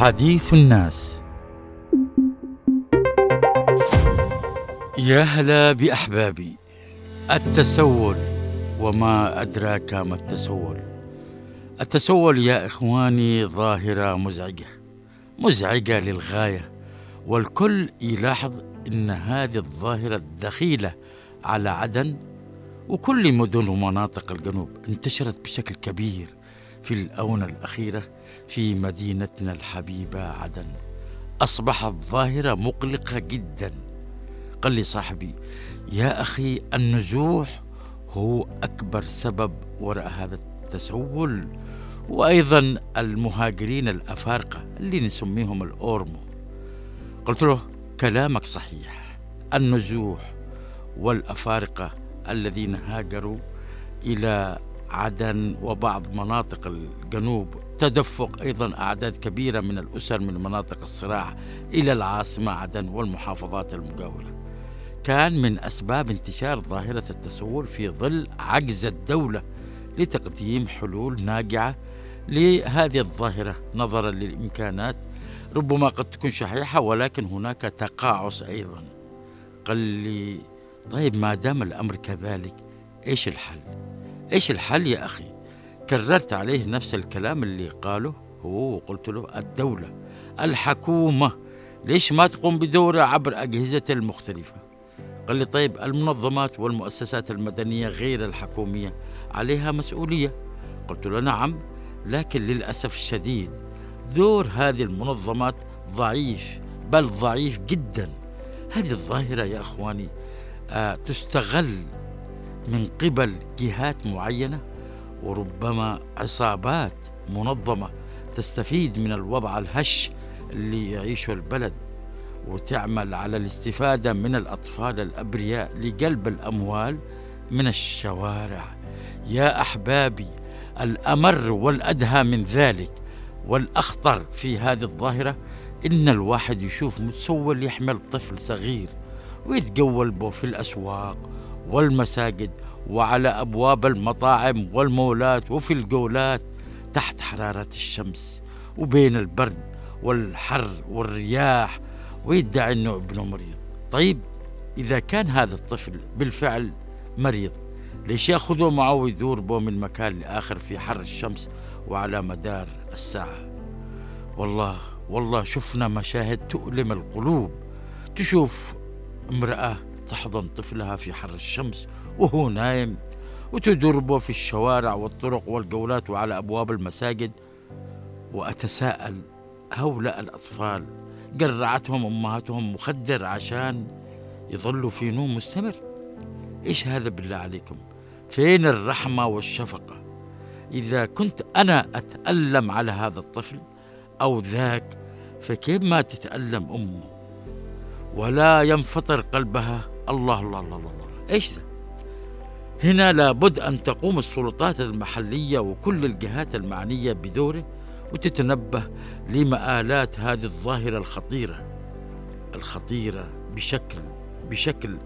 حديث الناس. يا هلا بأحبابي. التسول وما أدراك ما التسول. التسول يا إخواني ظاهرة مزعجة. مزعجة للغاية. والكل يلاحظ أن هذه الظاهرة دخيلة على عدن. وكل مدن ومناطق الجنوب انتشرت بشكل كبير. في الآونة الأخيرة في مدينتنا الحبيبة عدن. أصبحت ظاهرة مقلقة جدا. قال لي صاحبي يا أخي النزوح هو أكبر سبب وراء هذا التسول وأيضا المهاجرين الأفارقة اللي نسميهم الأورمو. قلت له كلامك صحيح. النزوح والأفارقة الذين هاجروا إلى عدن وبعض مناطق الجنوب تدفق أيضا أعداد كبيرة من الأسر من مناطق الصراع إلى العاصمة عدن والمحافظات المجاورة. كان من أسباب انتشار ظاهرة التسول في ظل عجز الدولة لتقديم حلول ناجعة لهذه الظاهرة. نظرا للإمكانات ربما قد تكون شحيحة ولكن هناك تقاعس أيضا. قال لي طيب ما دام الأمر كذلك إيش الحل؟ إيش الحل يا أخي؟ كررت عليه نفس الكلام اللي قاله هو وقلت له الدولة الحكومة. ليش ما تقوم بدورها عبر أجهزة المختلفة؟ قال لي طيب المنظمات والمؤسسات المدنية غير الحكومية عليها مسؤولية. قلت له نعم لكن للأسف الشديد دور هذه المنظمات ضعيف بل ضعيف جدا. هذه الظاهرة يا أخواني آه تستغل من قبل جهات معينة وربما عصابات منظمة تستفيد من الوضع الهش اللي يعيشه البلد وتعمل على الاستفادة من الأطفال الأبرياء لجلب الأموال من الشوارع. يا أحبابي الأمر والأدهى من ذلك والأخطر في هذه الظاهرة إن الواحد يشوف متسول يحمل طفل صغير ويتجول به في الأسواق والمساجد وعلى أبواب المطاعم والمولات وفي الجولات تحت حرارة الشمس وبين البرد والحر والرياح ويدعي أنه ابنه مريض. طيب إذا كان هذا الطفل بالفعل مريض ليش ياخذوه معه ويدور به من مكان لآخر في حر الشمس وعلى مدار الساعة؟ والله والله شفنا مشاهد تؤلم القلوب. تشوف امرأة تحضن طفلها في حر الشمس وهو نايم وتدربه في الشوارع والطرق والجولات وعلى أبواب المساجد وأتساءل هؤلاء الأطفال قرعتهم أمهاتهم مخدر عشان يظلوا في نوم مستمر. إيش هذا بالله عليكم؟ فين الرحمة والشفقة؟ إذا كنت أنا أتألم على هذا الطفل أو ذاك فكيف ما تتألم أمه؟ ولا ينفطر قلبها الله الله الله الله, الله. إيش ذا؟ هنا لابد أن تقوم السلطات المحلية وكل الجهات المعنية بدوره وتتنبه لمآلات هذه الظاهرة الخطيرة الخطيرة بشكل بشكل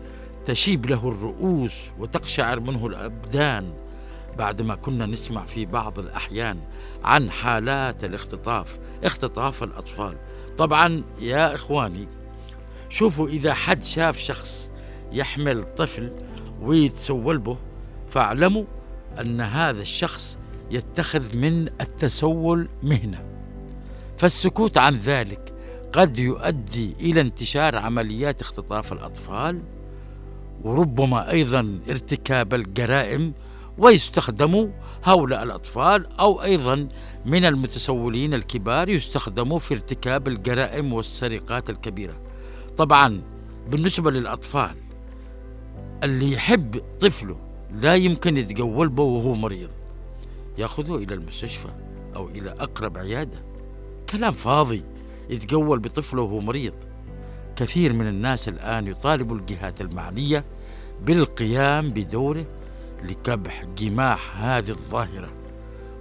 تشيب له الرؤوس وتقشعر منه الأبدان. بعدما كنا نسمع في بعض الأحيان عن حالات الاختطاف اختطاف الأطفال. طبعا يا إخواني شوفوا إذا حد شاف شخص يحمل طفل ويتسول به. فاعلموا أن هذا الشخص يتخذ من التسول مهنة. فالسكوت عن ذلك قد يؤدي إلى انتشار عمليات اختطاف الأطفال وربما أيضا ارتكاب الجرائم ويستخدموا هؤلاء الأطفال أو أيضا من المتسولين الكبار يستخدموا في ارتكاب الجرائم والسرقات الكبيرة. طبعا بالنسبة للأطفال اللي يحب طفله لا يمكن يتجول به وهو مريض. ياخذه إلى المستشفى أو إلى أقرب عيادة. كلام فاضي. يتجول بطفله وهو مريض. كثير من الناس الآن يطالب الجهات المعنية بالقيام بدوره لكبح جماح هذه الظاهرة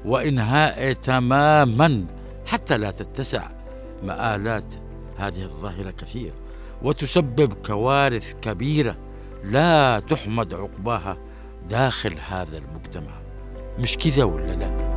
وإنهاء تماما حتى لا تتسع مآلات هذه الظاهرة كثير. وتسبب كوارث كبيرة لا تحمد عقباها داخل هذا المجتمع. مش كذا ولا لا؟